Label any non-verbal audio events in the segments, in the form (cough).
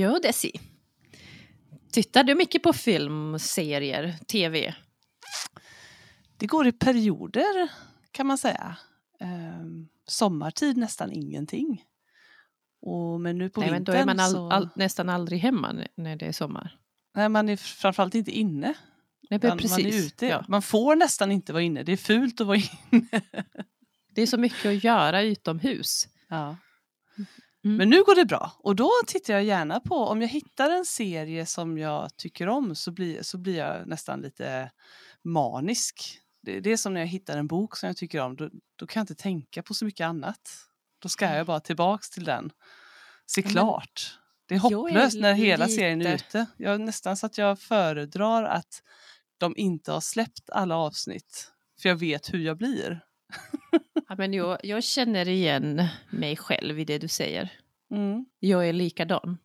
Jo, det ser. Tittar du mycket på film, serier, tv? Det går i perioder kan man säga. Ehm, sommartid nästan ingenting. Och, men nu på Nej, men vintern då är man all, så... all, nästan aldrig hemma när det är sommar. Nej, man är framförallt inte inne. Nej, utan precis. Man är ute. Ja. Man får nästan inte vara inne. Det är fult att vara (laughs) inne. Det är så mycket att göra utomhus. Ja. Mm. Men nu går det bra och då tittar jag gärna på, om jag hittar en serie som jag tycker om så blir, så blir jag nästan lite manisk. Det, det är som när jag hittar en bok som jag tycker om, då, då kan jag inte tänka på så mycket annat. Då ska jag bara tillbaks till den. Se men klart. Det är jag är hopplöst när hela serien är lite- ute. Jag nästan så att jag föredrar att de inte har släppt alla avsnitt. För jag vet hur jag blir. Ja, men jag, jag känner igen mig själv i det du säger. Mm. Jag är likadan.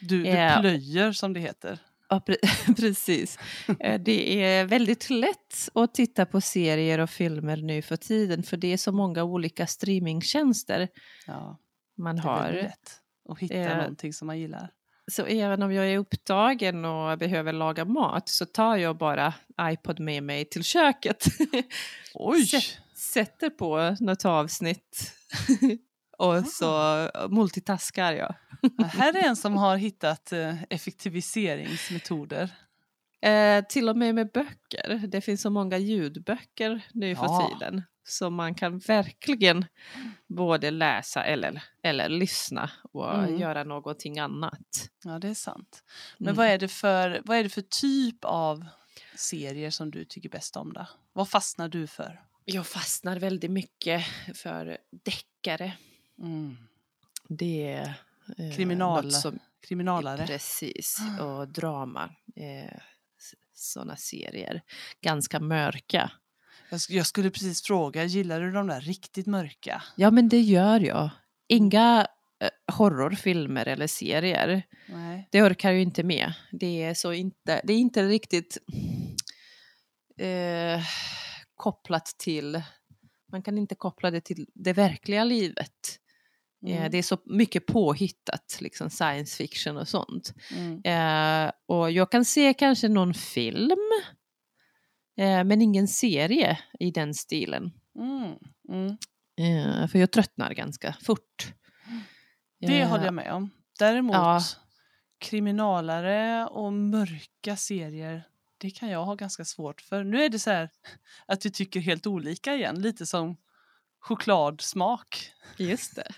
Du, du Ja. plöjer som det heter. Ja, pre- (laughs) precis. Eh, Det är väldigt lätt att titta på serier och filmer nu för tiden för det är så många olika streamingtjänster Ja. man Det är har. lätt att hitta Eh, någonting som man gillar. Så även om jag är upptagen och behöver laga mat så tar jag bara iPod med mig till köket. (laughs) Oj! Sätt- Sätter på något avsnitt (laughs) och Ah. så multitaskar jag. (laughs) Här är en som har hittat eh, effektiviseringsmetoder. Eh, till och med med böcker. Det finns så många ljudböcker nu för Ja. tiden. Så man kan verkligen både läsa eller, eller lyssna och Mm. göra någonting annat. Ja, det är sant. Men Mm. vad, är det för, vad är det för typ av serier som du tycker bäst om? Då? Vad fastnar du för? Jag fastnar väldigt mycket för deckare. Mm. Det är eh, Kriminal- som, Kriminalare? Precis, och drama. Eh, sådana serier. Ganska mörka. Jag, sk- jag skulle precis fråga, gillar du de där riktigt mörka? Ja, men det gör jag. Inga eh, horrorfilmer eller serier. Nej. Det orkar jag ju inte med. Det är, så inte, det är inte riktigt eh, kopplat till... Man kan inte koppla det till det verkliga livet. Eh, Mm. det är så mycket påhittat, liksom science fiction och sånt. Mm. Eh, och jag kan se kanske någon film, eh, men ingen serie i den stilen. Mm. Mm. Eh, för jag tröttnar ganska fort. Det Eh, håller jag med om. Däremot Ja. kriminalare och mörka serier, det kan jag ha ganska svårt för. Nu är det så här (laughs) att vi tycker helt olika igen, lite som chokladsmak. Just det.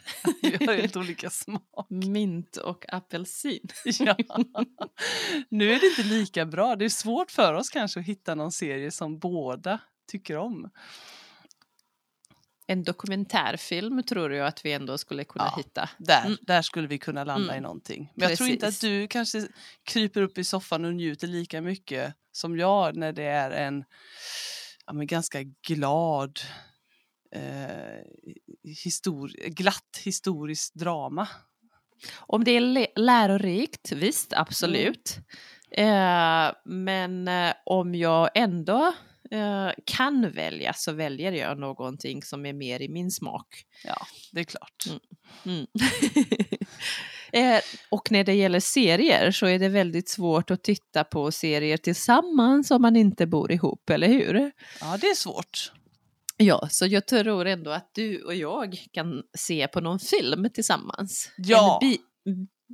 (laughs) Vi har helt (laughs) olika smak. Mint och apelsin. (laughs) Ja. Nu är det inte lika bra. Det är svårt för oss kanske att hitta någon serie som båda tycker om. En dokumentärfilm tror jag att vi ändå skulle kunna Ja. hitta. Där, Mm. där skulle vi kunna landa i Mm. någonting. Men jag tror inte att Precis. du kanske kryper upp i soffan och njuter lika mycket som jag när det är en ja, ganska glad, eh, histori- glatt historiskt drama. Om det är lärorikt, visst, absolut. Eh, men eh, om jag ändå eh, kan välja så väljer jag någonting som är mer i min smak. Ja, det är klart. Mm. Mm. (laughs) eh, och när det gäller serier så är det väldigt svårt att titta på serier tillsammans om man inte bor ihop, eller hur? Ja, det är svårt. Ja, så jag tror ändå att du och jag kan se på någon film tillsammans. Ja. En bi-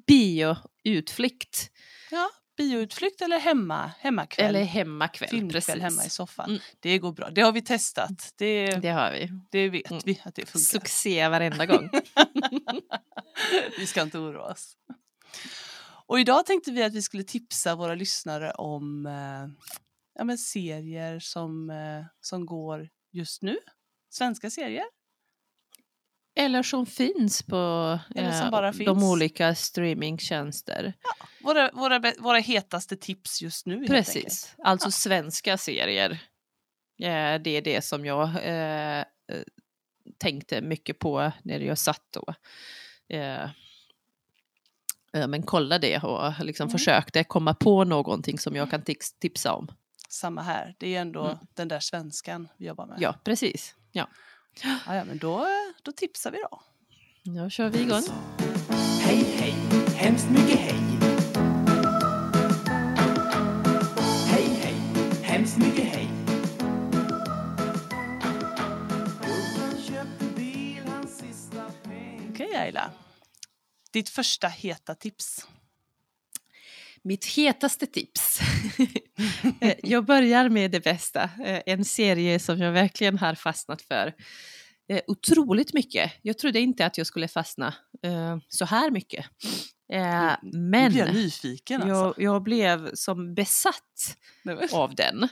bioutflykt. Ja, bioutflykt eller hemma, hemmakväll. Eller hemmakväll. Filmkväll precis. hemma i soffan. Mm. Det går bra. Det har vi testat. Det, det... Det har vi. vet Mm. vi att det funkar. Succé varenda gång. (laughs) vi ska inte oroa oss. Och idag tänkte vi att vi skulle tipsa våra lyssnare om eh, ja, men serier som, eh, som går just nu. Svenska serier. Eller som finns på Eller som eh, bara de finns. olika streamingtjänster. Våra, våra, bä- våra hetaste tips just nu. Precis, alltså svenska serier. Eh, det är det som jag eh, eh, tänkte mycket på när jag satt då. Eh, eh, men kollade och liksom Mm. försökte komma på någonting som jag kan tips- tipsa om. Samma här. Det är ändå Mm. den där svenskan vi jobbar med. Ja, precis. Ja, (gasps) Ja, ja, men då, då tipsar vi då. då kör vi igång. Hej, hej, hemskt mycket hej. Hej, hej, hemskt mycket hej. Okej Ayla. Ditt första heta tips. Mitt hetaste tips. (laughs) Eh, jag börjar med det bästa. Eh, En serie som jag verkligen har fastnat för. Eh, Otroligt mycket. Jag trodde inte att jag skulle fastna eh, så här mycket. Eh, Men jag nyfiken jag, alltså. jag blev som besatt av den.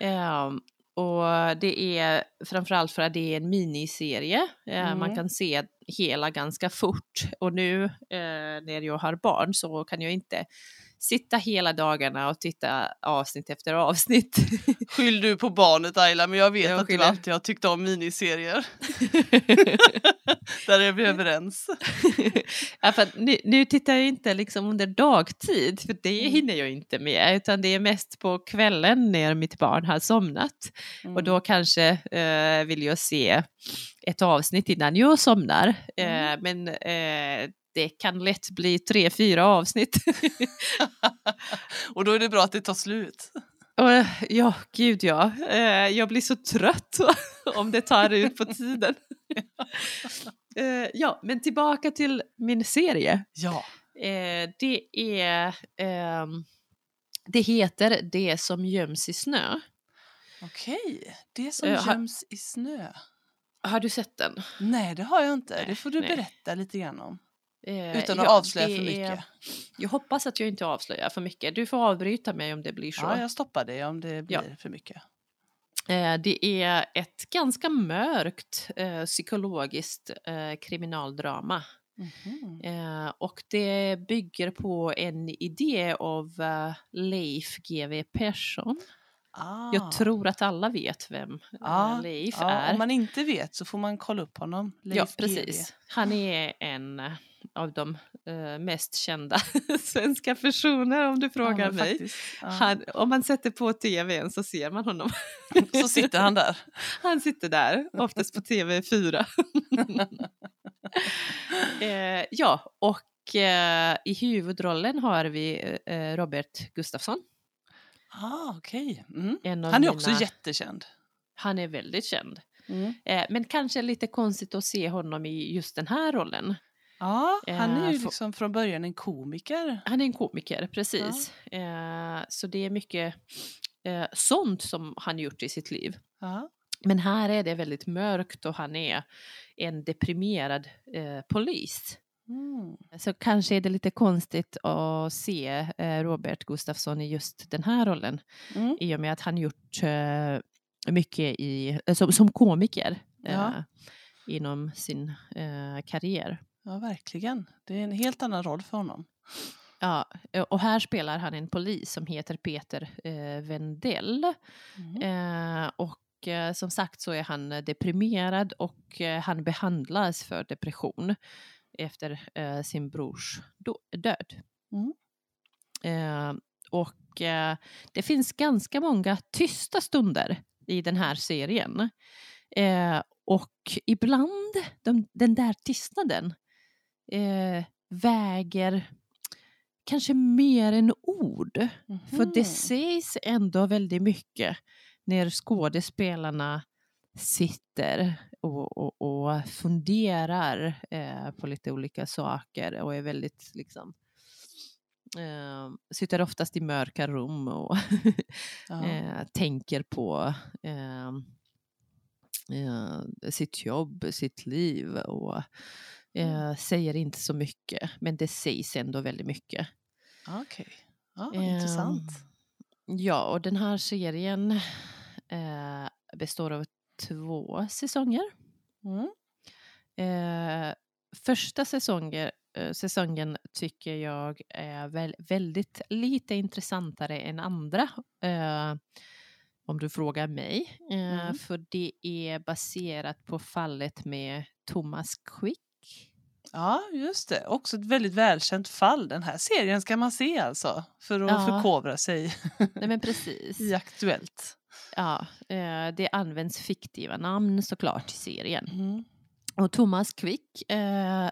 Ehm, och det är framförallt för att det är en miniserie. Eh, Man Mm. kan se hela ganska fort. Och nu eh, när jag har barn så kan jag inte sitta hela dagarna och titta avsnitt efter avsnitt. (laughs) Skyll du på barnet Ayla, men jag vet Jag att du alltid har tyckt om miniserier. (laughs) Där är vi överens. (laughs) ja, nu, nu tittar jag inte liksom under dagtid, för det Mm. hinner jag inte med, utan det är mest på kvällen när mitt barn har somnat. Mm. Och då kanske eh, vill jag se ett avsnitt innan jag somnar. Eh, Mm. Men eh, det kan lätt bli tre, fyra avsnitt. (laughs) Och då är det bra att det tar slut. Och, ja, gud ja. Eh, jag blir så trött (laughs) om det tar ut på tiden. (laughs) Ja, men tillbaka till min serie. Ja. Det är... ehm, det heter Det som göms i snö. Okej, det som göms i snö. Har du sett den? Nej, det har jag inte. Nej, Det får du nej. berätta lite grann om. Eh, Utan att ja, avslöja för är- mycket. Jag hoppas att jag inte avslöjar för mycket. Du får avbryta mig om det blir så. Ja, jag stoppar det om det blir Ja. för mycket. Eh, det är ett ganska mörkt eh, psykologiskt eh, kriminaldrama. Mhm. Eh, och det bygger på en idé av eh, Leif GW Persson. Ah. Jag tror att alla vet vem Ja, Leif ja, är. Om man inte vet så får man kolla upp honom. Leif ja, precis. Han är en eh, av de eh, mest kända (laughs) svenska personer om du frågar Ja, mig. Ja. Han, om man sätter på tvn så ser man honom. (laughs) Så sitter han där. (laughs) Han sitter där, oftast på TV4. eh, ja, och eh, i huvudrollen har vi eh, Robert Gustafsson. Ah, okej. Mm. Han är också mina- jättekänd. Han är väldigt känd. Mm. Eh, men kanske lite konstigt att se honom i just den här rollen. Ja, han är ju Eh, liksom från början en komiker. Han är en komiker, precis. Eh, så det är mycket eh, sånt som han gjort i sitt liv. Ja. Men här är det väldigt mörkt och han är en deprimerad eh, polis. Mm. Så kanske är det lite konstigt att se eh, Robert Gustafsson i just den här rollen Mm. i och med att han gjort eh, mycket i, eh, som, som komiker eh, Ja. inom sin eh, karriär. ja, verkligen. Det är en helt annan roll för honom. Ja, eh, och här spelar han en polis som heter Peter eh, Wendell. Mm. Eh, och eh, som sagt så är han eh, deprimerad och eh, han behandlas för depression efter eh, sin brors död. Mm. Eh, och eh, det finns ganska många tysta stunder i den här serien. Eh, och ibland, de, den där tystnaden eh, väger kanske mer än ord. För det Mhm. sägs ändå väldigt mycket när skådespelarna sitter och, och, och funderar eh, på lite olika saker och är väldigt liksom eh, sitter oftast i mörka rum och (laughs) Ja. eh, tänker på eh, eh, sitt jobb, sitt liv och eh, säger inte så mycket men det sägs ändå väldigt mycket. Okej. Ja, Ehm, intressant. Ja, och den här serien består av två säsonger. Mm. Eh, första säsonger, eh, säsongen tycker jag är väl, väldigt lite intressantare än andra. Eh, om du frågar mig. Eh, Mm. För det är baserat på fallet med Thomas Quick. Ja, just det. Också ett väldigt välkänt fall. Den här serien ska man se alltså. För att Ja. förkovra sig Nej men precis. (laughs) i Aktuellt. Ja, eh, det används fiktiva namn såklart i serien. Mm. Och Thomas Quick eh,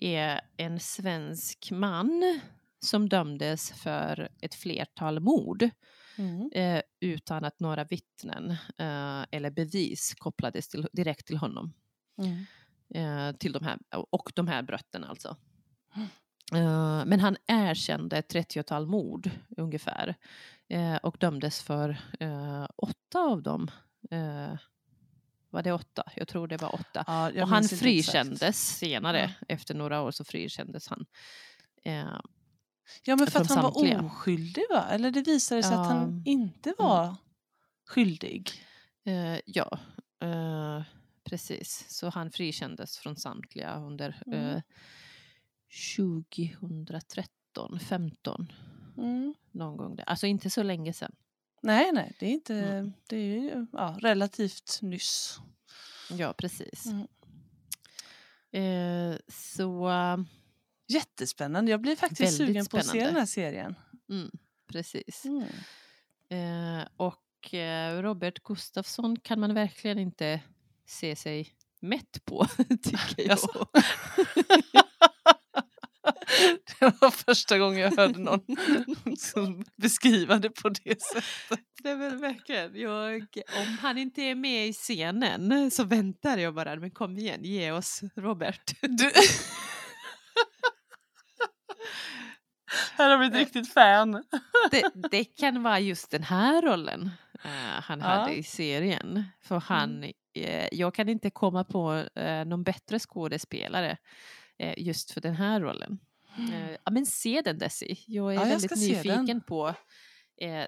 är en svensk man som dömdes för ett flertal mord Mm. eh, utan att några vittnen eh, eller bevis kopplades till, direkt till honom. Mm. Eh, till de här, och de här brotten alltså. Eh, men han erkände ett 30-tal mord ungefär eh, och dömdes för åtta av dem. Var det åtta? Jag tror det var åtta. Ja, och han frikändes exakt. senare. Ja. Efter några år så frikändes han. Ja, men för att han var samtliga. oskyldig va? Eller det visade sig att Ja. han inte var skyldig. ja, precis. Så han frikändes från samtliga under Mm. eh, 2013, 15 Mm. någon gång där. Alltså inte så länge sedan. Nej, nej, det är inte, Mm. det är ju ja, relativt nyss. Ja, precis. Mm. Eh, så, Jättespännande. Jag blir faktiskt sugen på att se den här serien. mm, precis. Mm. Eh, och eh, Robert Gustafsson kan man verkligen inte se sig mätt på, (laughs) tycker jag. Jaså? (laughs) det var första gången jag hörde någon som beskriva det på det sättet. Det är väl verkligen. Jag, om han inte är med i scenen så väntar jag bara. Men kom igen, ge oss Robert. Du... (laughs) Här har vi ett riktigt fan. Det, det kan vara just den här rollen eh, han Ja. hade i serien. För han, eh, jag kan inte komma på eh, någon bättre skådespelare eh, just för den här rollen. Eh, ja, men se den Desi. Jag är Ja, jag väldigt se nyfiken på eh,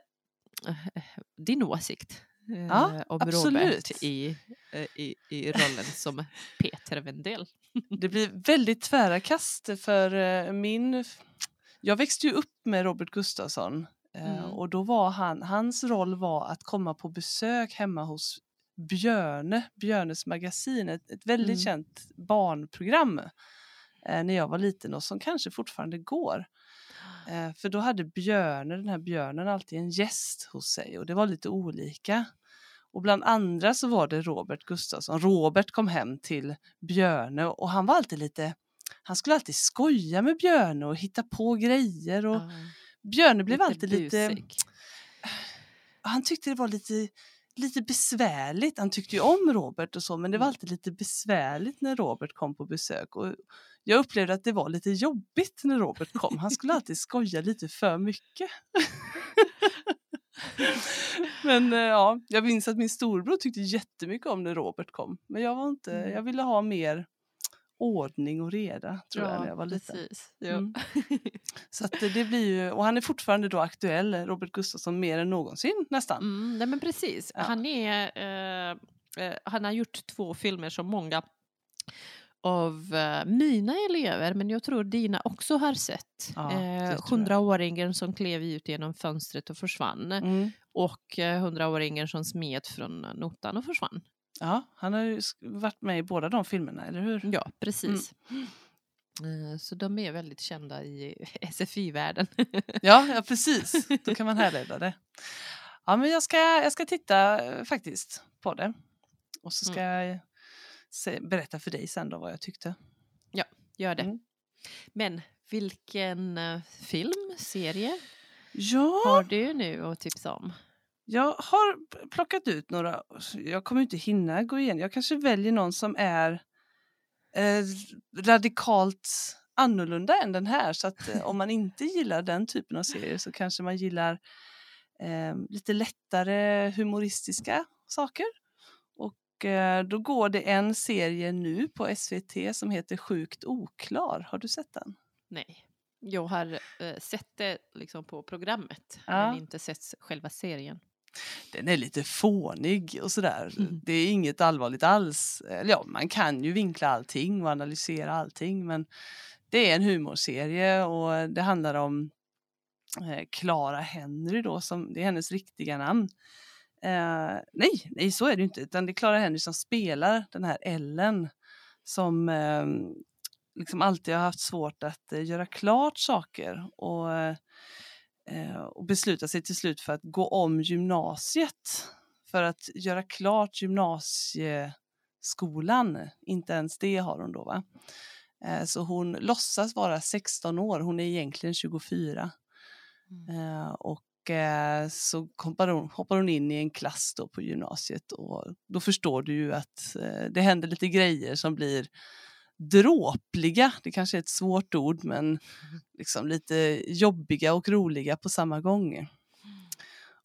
din åsikt eh, Ja, om absolut. Robert i, eh, i, i rollen som (laughs) Peter Wendell. Det blir väldigt tvära kast för eh, min... Jag växte ju upp med Robert Gustafsson eh, Mm. och då var han, hans roll var att komma på besök hemma hos Björne, Björnes magasin, ett, ett väldigt Mm. känt barnprogram eh, när jag var liten och som kanske fortfarande går. Eh, för då hade Björne, den här björnen, alltid en gäst hos sig och det var lite olika. Och bland andra så var det Robert Gustafsson. Robert kom hem till Björne och han var alltid lite, han skulle alltid skoja med Björne och hitta på grejer och Ja, Björne blev alltid lite, busig. han tyckte det var lite lite besvärligt. Han tyckte ju om Robert och så men det var Mm. alltid lite besvärligt när Robert kom på besök. Och jag upplevde att det var lite jobbigt när Robert kom. Han skulle alltid skoja lite för mycket. (laughs) men eh, ja, jag minns att min storbror tyckte jättemycket om när Robert kom. Men jag var inte, Mm. jag ville ha mer ordning och reda tror jag när jag var liten. Ja. Mm. (laughs) Så det, blir ju, och han är fortfarande då aktuell, Robert Gustafsson, mer än någonsin nästan. Mm, nej men precis. Ja. Han, är, eh, eh, han har gjort två filmer som många av eh, mina elever, men jag tror dina också har sett. Ja, eh. 100-åringen som klev ut genom fönstret och försvann. Mm. Och eh, 100-åringen som smet från notan och försvann. Ja, han har ju varit med i båda de filmerna, eller hur? Ja, precis. Eh, Så de är väldigt kända i (laughs) SFI-världen. (laughs) Ja, ja precis. Då kan man härleda det. Ja, men jag ska, jag ska titta eh, faktiskt på det. Och så ska jag se, berätta för dig sen då vad jag tyckte. Gör det. Mm. Men vilken eh, film, serie Ja, har du nu att tipsa om? Jag har plockat ut några. Jag kommer inte hinna gå igen. Jag kanske väljer någon som är eh, radikalt annorlunda än den här. Så att eh, om man inte gillar den typen av serier så kanske man gillar eh, lite lättare humoristiska saker. Och eh, då går det en serie nu på SVT som heter Sjukt oklar. Har du sett den? Nej. Jag har eh, sett det liksom på programmet, Ja. men inte sett själva serien. Den är lite fånig och sådär. Mm. Det är inget allvarligt alls. Eller ja, man kan ju vinkla allting och analysera allting men det är en humorserie och det handlar om eh, Clara Henry då, som, det är hennes riktiga namn. Eh, nej, nej så är det inte, utan det är Clara Henry som spelar den här Ellen som eh, liksom alltid har haft svårt att eh, göra klart saker och, eh, och besluta sig till slut för att gå om gymnasiet för att göra klart gymnasieskolan. Inte ens det har hon då. Va? Eh, Så hon låtsas vara 16 år, hon är egentligen 24. Eh, Och eh, så hoppar hon, hoppar hon in i en klass då på gymnasiet och då förstår du ju att eh, det händer lite grejer som blir dråpliga. Det kanske är ett svårt ord men liksom lite jobbiga och roliga på samma gång.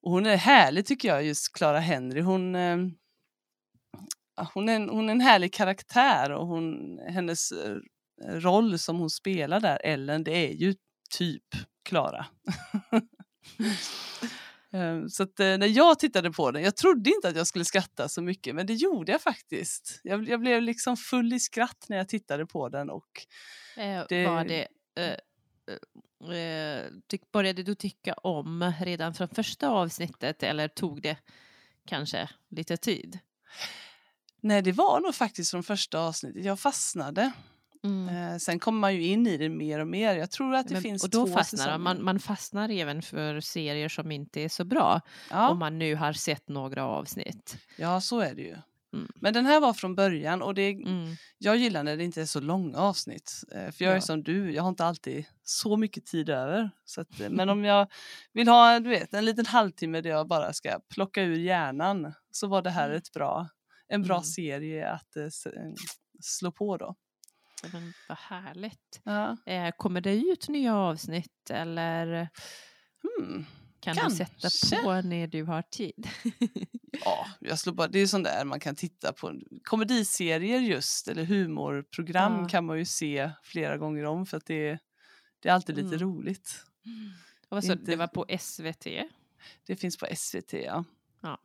Och hon är härlig tycker jag, just Clara Henry. Hon, eh, hon, är en, hon är en härlig karaktär och hon, hennes eh, roll som hon spelar där, Ellen, det är ju typ Clara. (laughs) Eh, Så att, eh, när jag tittade på den, jag trodde inte att jag skulle skratta så mycket, men det gjorde jag faktiskt. Jag, jag blev liksom full i skratt när jag tittade på den och Eh, Det- Var det, eh, eh, tyck, började du tycka om redan från första avsnittet eller tog det kanske lite tid? nej, det var nog faktiskt från första avsnittet. Jag fastnade. Eh, sen kommer man ju in i det mer och mer. Jag tror att det Men- finns och då två fastnar man, man fastnar även för serier som inte är så bra ja. om man nu har sett några avsnitt. ja, så är det ju. Mm. Men den här var från början och det, Mm. jag gillar när det inte är så långa avsnitt. Eh, För jag är Ja. som du, jag har inte alltid så mycket tid över. Så att, eh, men om (laughs) jag vill ha du vet, en liten halvtimme där jag bara ska plocka ur hjärnan så var det här Mm. ett bra, en bra Mm. serie att eh, slå på då. Men vad härligt. Ja. Eh, kommer det ut nya avsnitt eller Hmm. kan du Kanske. sätta på när du har tid? (laughs) Ja, jag slår bara, det är sånt där man kan titta på. Komediserier just, eller humorprogram Ja. kan man ju se flera gånger om för att det är, det är alltid lite Mm. roligt. Och vad sa du, Inte- det var på SVT? Det finns på SVT, ja. Ja.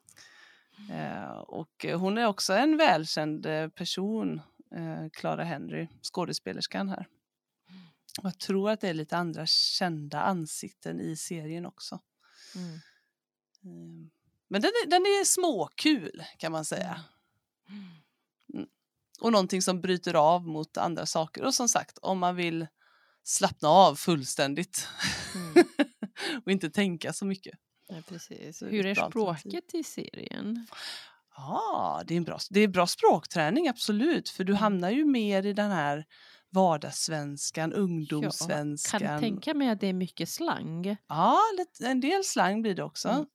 Eh, och hon är också en välkänd eh, person, Clara Henry, skådespelerskan här. Och jag tror att det är lite andra kända ansikten i serien också. Mm. Eh, Men den är, den är småkul kan man säga. Och någonting som bryter av mot andra saker. Och som sagt, om man vill slappna av fullständigt Mm. (laughs) och inte tänka så mycket. Ja, precis. Hur är språket i serien? Ja, det är, en bra, det är bra språkträning, absolut. För du Mm. hamnar ju mer i den här vardagssvenskan, ungdomssvenskan. Kan tänka mig att det är mycket slang. Ja, en del slang blir det också. Mm.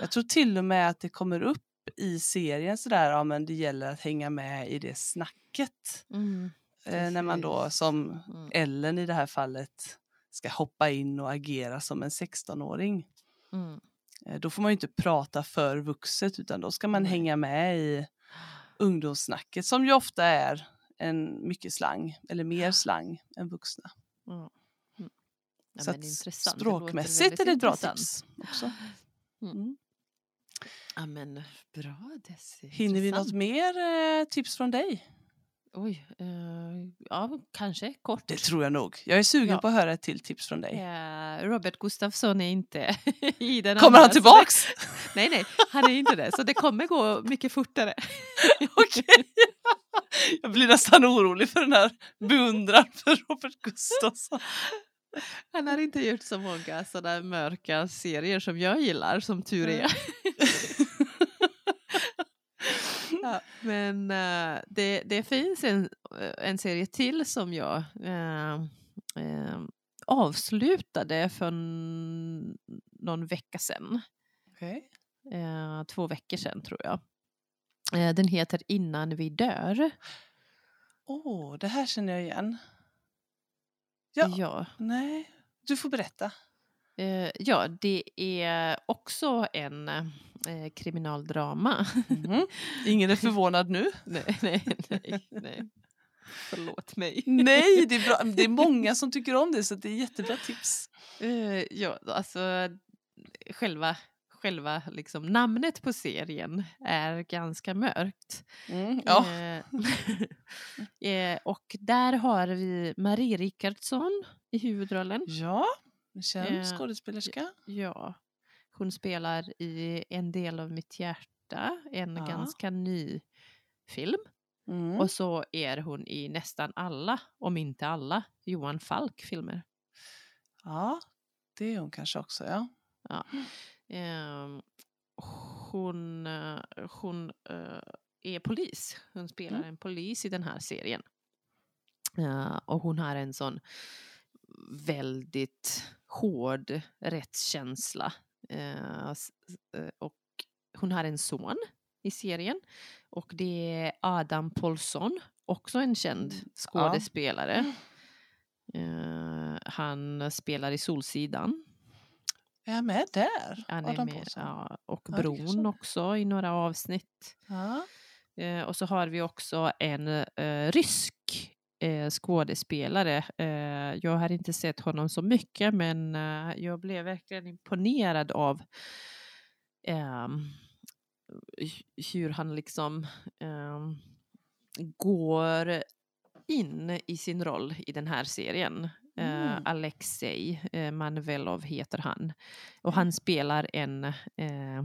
Jag tror till och med att det kommer upp i serien sådär, ja men det gäller att hänga med i det snacket. Mm. Eh, när man då som Mm. Ellen i det här fallet ska hoppa in och agera som en 16-åring. Mm. Eh, Då får man ju inte prata för vuxet utan då ska man hänga med i ungdomssnacket som ju ofta är en mycket slang eller mer slang än vuxna. Mm. Mm. Ja, Så. Det språkmässigt väldigt är det ett bra intressant. tips också. Mm. Mm. Ja, men bra Desi. Hinner vi något mer eh, tips från dig? Oj, eh, ja kanske kort. Det tror jag nog. Jag är sugen Ja. på att höra ett till tips från dig. Eh, Robert Gustafsson är inte (laughs) i den Kommer andra, han tillbaks? Det, (laughs) nej, nej, han är inte det. Så det kommer gå mycket fortare. (laughs) Okej. Jag blir nästan orolig för den här beundran för Robert Gustafsson. Han har inte gjort så många sådana mörka serier som jag gillar, som tur är. ja, men eh, det, det finns en, eh, en serie till som jag eh, eh, avslutade för någon vecka sedan. Okej. Eh, två veckor sedan tror jag. Eh, den heter Innan vi dör. Åh, det här känner jag igen. Ja. Ja. Nej, du får berätta. Eh, ja, det är också en eh, kriminaldrama. Mhm. Ingen är förvånad nu. (laughs) nej, nej, nej, nej. Förlåt mig. Nej, det är, bra. (laughs) det är många som tycker om det så det är jättebra tips. Eh, ja, alltså själva, själva liksom, namnet på serien är ganska mörkt. Mm, ja. Eh, (laughs) eh, och där har vi Marie Rickardsson i huvudrollen. ja, en känd Eh, skådespelerska. Ja, hon spelar i En del av mitt hjärta, en Ja. ganska ny film. Mm. Och så är hon i nästan alla, om inte alla, Johan Falk-filmer. Ja, det är hon kanske också. Ja. Ehm, hon eh, hon eh, är polis. Hon spelar Mm. en polis i den här serien. Eh, och hon har en sån väldigt hård rättskänsla. Eh, eh, och hon har en son i serien och det är Adam Paulsson, också en känd Mm, ja. skådespelare. Eh, han spelar i Solsidan. Är jag med där? Han är Adam med, Pålsson? ja, och Ja, Bron det. också i några avsnitt. Ja. Eh, och så har vi också en eh, rysk skådespelare. Jag har inte sett honom så mycket men jag blev verkligen imponerad av hu- hur han liksom ehm, går in i sin roll i den här serien. Eh, Mm. Alexej eh, Manvelov heter han. Och han spelar en eh,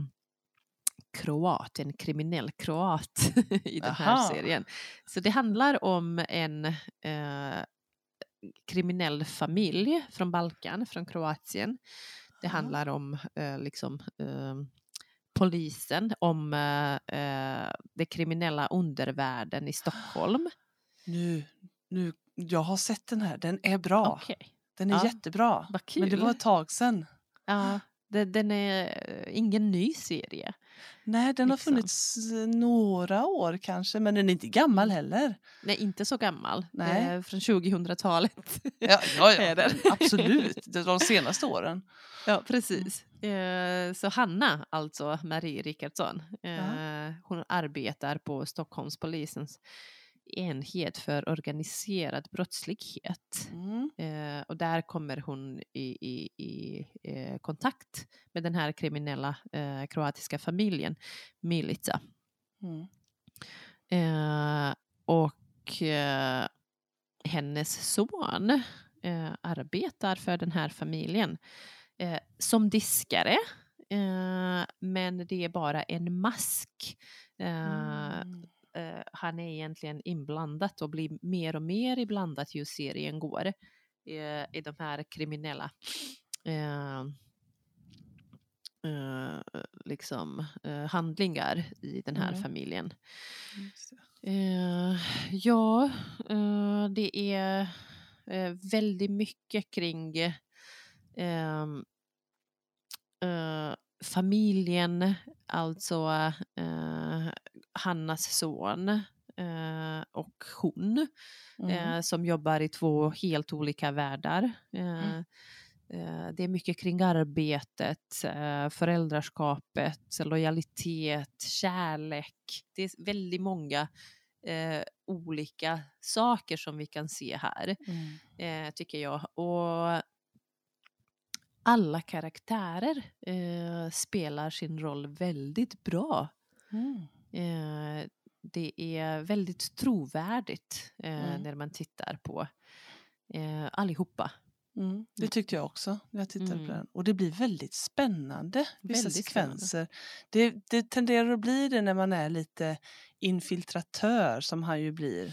kroat, en kriminell kroat (laughs) i den här Aha. serien. Så det handlar om en eh, kriminell familj från Balkan, från Kroatien. Det handlar om eh, liksom eh, polisen, om eh, eh, det kriminella undervärlden i Stockholm. Nu, nu, jag har sett den här, den är bra. Okej, Den är Ja. jättebra. Men det var ett tag sedan. Ja, det, den är eh, ingen ny serie. Nej, den har Liksom. funnits eh, några år kanske, men den är inte gammal heller. Nej, inte så gammal. Nej. Från 2000-talet. Ja, ja, ja (laughs) absolut. Det var de senaste åren. Ja, precis. Eh, så Hanna, alltså Marie Rickardsson, eh, hon arbetar på Stockholmspolisens enhet för organiserad brottslighet. Mm. Eh, och där kommer hon i, i, i eh, kontakt med den här kriminella eh, kroatiska familjen Milica. Mm. Eh, och eh, hennes son eh, arbetar för den här familjen eh, som diskare. Eh, men det är bara en mask. Eh, Mm. eh, han är egentligen inblandat och blir mer och mer inblandat ju serien går eh, i de här kriminella eh, liksom, handlingar i den här Mm. familjen. Eh, ja, eh, det är eh, väldigt mycket kring ehm, eh, familjen, alltså eh, Hannas son eh, och hon Mm. eh, som jobbar i två helt olika världar. Mm. det är mycket kring arbetet, föräldraskapet, lojalitet, kärlek. Det är väldigt många eh, olika saker som vi kan se här, Mm. eh, tycker jag. Och alla karaktärer eh, spelar sin roll väldigt bra. Mm. Eh, det är väldigt trovärdigt eh, Mm. när man tittar på eh, allihopa. Mm. Det tyckte jag också när jag tittade Mm. på den. Och det blir väldigt spännande, vissa Väldigt sekvenser. Det, det tenderar att bli det när man är lite infiltratör som han ju blir.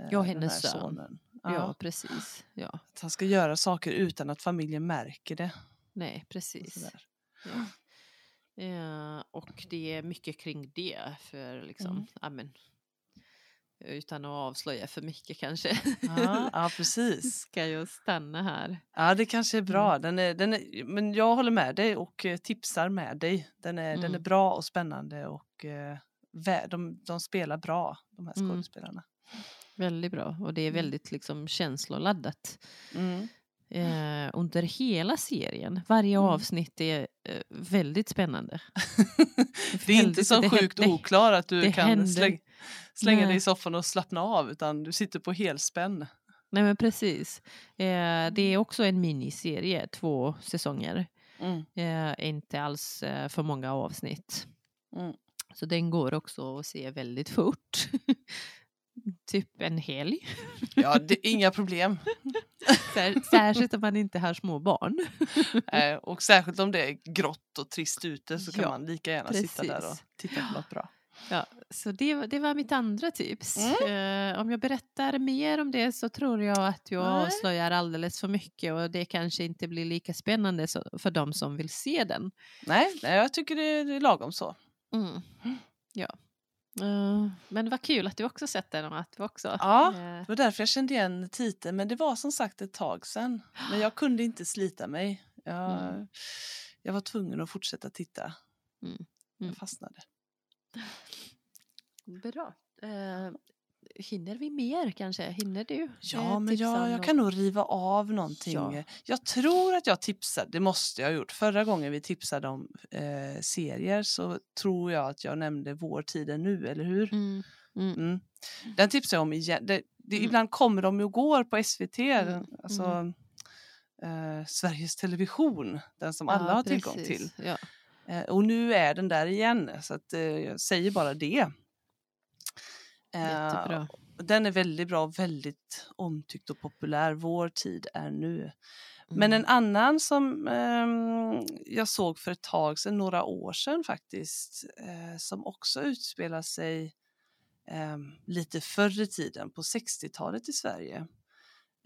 eh, Ja, hennes son. Ja, Ja, precis. Ja, Att han ska göra saker utan att familjen märker det. Nej, och precis. sådär. Ja. Eh, och det är mycket kring det, för liksom, Mm. ja, men, utan att avslöja för mycket kanske. Ja, ja, precis. (laughs) Ska jag stanna här. Ja, det kanske är bra. Mm. Den är, den är, men jag håller med dig och eh, tipsar med dig. Den är, den är Mm. bra och spännande och eh, de, de spelar bra, de här Mm. skådespelarna. Väldigt bra. Och det är Mm. väldigt liksom, känsloladdat. Mm. Eh, under hela serien. Varje Mm. avsnitt är eh, väldigt spännande. (laughs) det är inte Väldigt- så det sjukt händer- oklart att du kan händer- släng, slänga dig i soffan och slappna av utan du sitter på helspänn. Nej men precis. Eh, det är också en miniserie, två säsonger. Mm. Eh, inte alls eh, för många avsnitt. Mm. Så den går också att se väldigt fort. (laughs) typ en helg. Ja, det inga problem. (laughs) Sär, särskilt om man inte har små barn. (laughs) Eh, och särskilt om det är grått och trist ute så kan Ja, man lika gärna sitta där och precis. titta på något bra. Ja, så det, var- det var mitt andra tips. Mm. Eh, om jag berättar mer om det så tror jag att jag Nej. avslöjar alldeles för mycket och det kanske inte blir lika spännande så, för de som vill se den. Nej, jag tycker det är, det är lagom så. Mm. Ja. Eh, men vad kul att du också sett den och att du också... Ja, eh, Det var därför jag kände igen titeln, men det var som sagt ett tag sedan. Men jag kunde inte slita mig. Jag, Mm. jag var tvungen att fortsätta titta. Mm. Mm. Jag fastnade. Bra. Hinner vi mer kanske? Hinner du? Ja, eh, men jag, jag kan nog riva av någonting. Ja. Jag tror att jag tipsade, det måste jag ha gjort. Förra gången vi tipsade om eh, serier så tror jag att jag nämnde Vår tid är nu, eller hur? Mm. Mm. Mm. Den tipsar jag om igen. Det, det, Mm. Ibland kommer de och går på SVT, Mm. alltså eh, Sveriges Television, den som alla har tillgång till. Ja. Eh, och nu är den där igen, så att, eh, jag säger bara det. Eh, Jättebra. den är väldigt bra och väldigt omtyckt och populär. Vår tid är nu. Men Mm. en annan som ehm, jag såg för ett tag sedan, några år sedan faktiskt, eh, som också utspelar sig ehm, lite förr i tiden, på 60-talet i Sverige,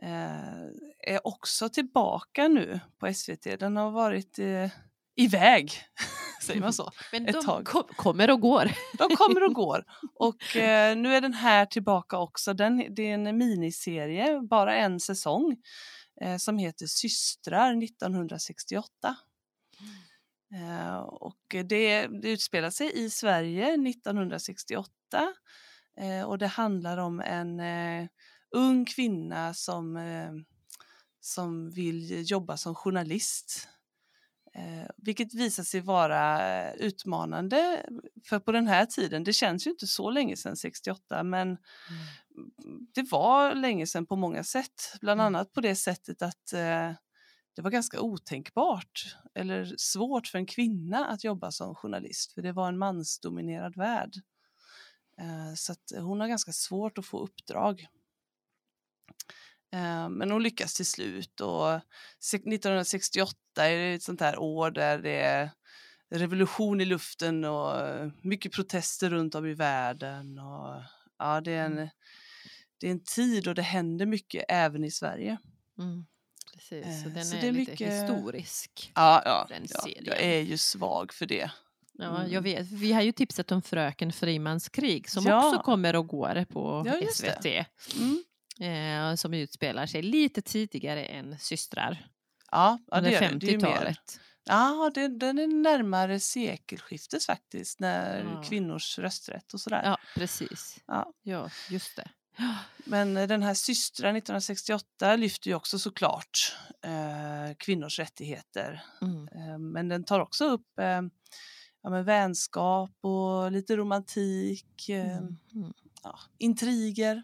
eh, är också tillbaka nu på SVT. Den har varit eh, iväg, (laughs) säger man så. Men ett de tag. kom, kommer och går. (laughs) De kommer och går. (laughs) Och eh, nu är den här tillbaka också. Den, det är en miniserie, bara en säsong, eh, som heter Systrar 1968. Eh, och det, det utspelar sig i Sverige 1968 eh, och det handlar om en eh, ung kvinna som, eh, som vill jobba som journalist. Eh, vilket visar sig vara eh, utmanande för på den här tiden, det känns ju inte så länge sedan 68 men det var länge sedan på många sätt. Bland Mm. annat på det sättet att eh, det var ganska otänkbart eller svårt för en kvinna att jobba som journalist för det var en mansdominerad värld. Eh, så hon har ganska svårt att få uppdrag. Eh, men hon lyckas till slut och se- 1968 är ett sånt här år där det är revolution i luften och mycket protester runt om i världen. Och, ja, det, är en, det är en tid och det händer mycket även i Sverige. Mm. Precis, så Eh, den så är, det är lite mycket- historisk. Ja, ja, Den ja serien. jag är ju svag för det. Ja, Mm. jag vet. Vi har ju tipsat om Fröken Frimans krig som Ja. också kommer och går på Ja. SVT. Mm. Eh, som utspelar sig lite tidigare än Systrar. Ja, ja, under det är det. Det är ju mer. 50-talet. Ja, det, den är närmare sekelskiftet faktiskt, när Ja. kvinnors rösträtt och sådär. Ja, precis. Ja. Ja, just det. Men den här systrar 1968 lyfter ju också såklart eh, kvinnors rättigheter. Mm. Eh, men den tar också upp eh, ja, men vänskap och lite romantik, eh, Mm. Mm. ja, intriger.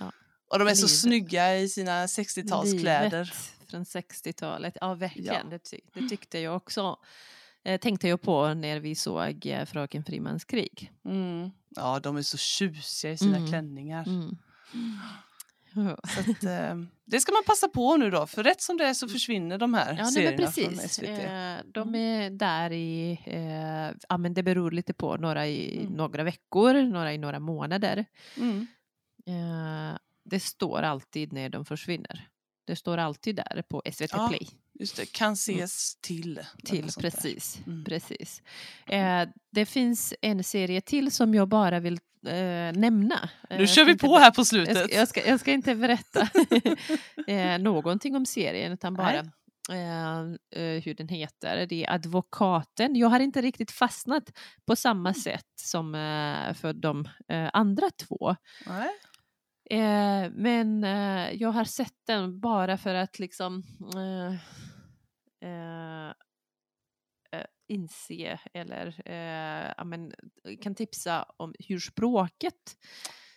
Ja. Och de är så Livet. snygga i sina 60-talskläder. Livet från 60-talet. Ja, verkligen. Ja. Det, ty det tyckte jag också. Eh, tänkte jag på när vi såg eh, Fröken Frimans krig. Mm. Ja, de är så tjusiga i sina Mm. klänningar. Mm. Att, eh, det ska man passa på nu då, för rätt som det är så försvinner de här Ja, serierna från precis. SVT. Eh, de är där i, eh, ja men det beror lite på, några i Mm. några veckor, några i några månader. Mm. Det står alltid när de försvinner. Det står alltid där på SVT Ja, Play. Just det, kan ses till. Mm. Till, precis. Mm. precis. Eh, det finns en serie till som jag bara vill eh, nämna. Eh, Nu jag kör vi på här på Jag slutet. ska, jag, ska, jag ska inte berätta (laughs) (laughs) eh, någonting om serien utan bara eh, eh, hur den heter. Det är Advokaten. Jag har inte riktigt fastnat på samma Mm. sätt som eh, för de eh, andra två. Nej. Eh, men eh, jag har sett den bara för att liksom eh, eh, eh, inse eller eh, ja, men, kan tipsa om hur språket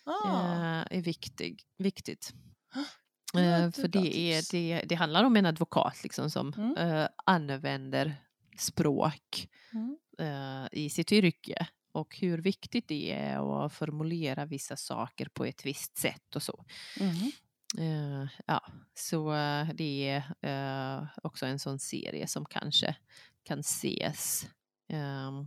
Ah, är viktig, viktigt. (gasps) det för det, är, det, det handlar om en advokat liksom, som Mm. använder språk Mm. i sitt yrke och hur viktigt det är att formulera vissa saker på ett visst sätt och så. Mhm. Eh, ja, så eh, det är eh, också en sån serie som kanske kan ses ehm,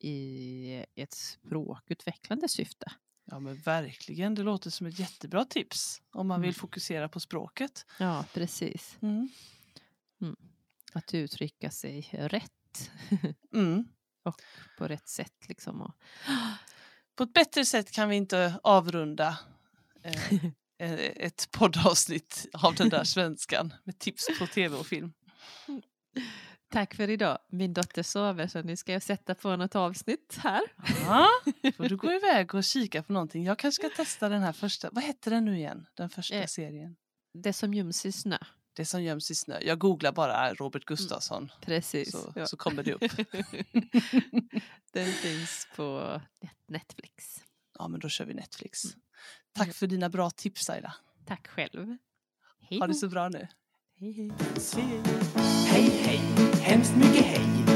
i ett språkutvecklande syfte. Ja men verkligen, det låter som ett jättebra tips om man vill Mm. fokusera på språket. Ja, precis. Mm. Att uttrycka sig rätt (laughs) Mm. på rätt sätt. Liksom. Och (gasps) på ett bättre sätt kan vi inte avrunda eh, (laughs) eh, ett poddavsnitt av den där svenskan med tips på tv och film. (laughs) Tack för idag. Min dotter sover så nu ska jag sätta på något avsnitt här. Ja, får du gå iväg och kika på någonting. Jag kanske ska testa den här första. Vad hette den nu igen? Den första Eh. serien. Det som göms i snö. Det som göms i snö. Jag googlar bara Robert Gustafsson Precis. så, ja. så kommer det upp. (laughs) Den finns på Netflix. Ja, men då kör vi Netflix. Mm. Tack för dina bra tips Aida. Tack själv. Hej Ha det så bra nu. Hej, hej. Hej. Hej, hej, hemskt mycket hej.